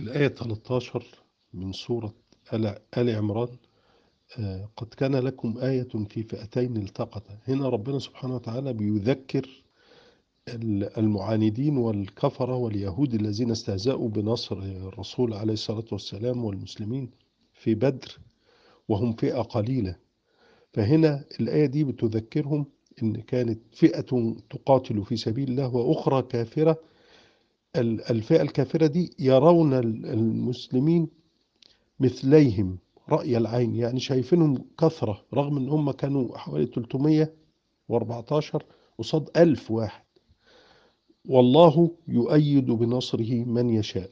الآية 13 من سورة آل عمران آه، قد كان لكم آية في فئتين التقتا. هنا ربنا سبحانه وتعالى بيذكر ال- المعاندين والكفرة واليهود الذين استهزأوا بنصر الرسول عليه الصلاة والسلام والمسلمين في بدر وهم فئة قليلة. فهنا الآية دي بتذكرهم إن كانت فئة تقاتل في سبيل الله وأخرى كافرة الفئة الكافرة دي يرون ال- المسلمين مثليهم رأي العين يعني شايفينهم كثرة رغم إن هم كانوا حوالي 314 قصاد 1000 واحد. والله يؤيد بنصره من يشاء.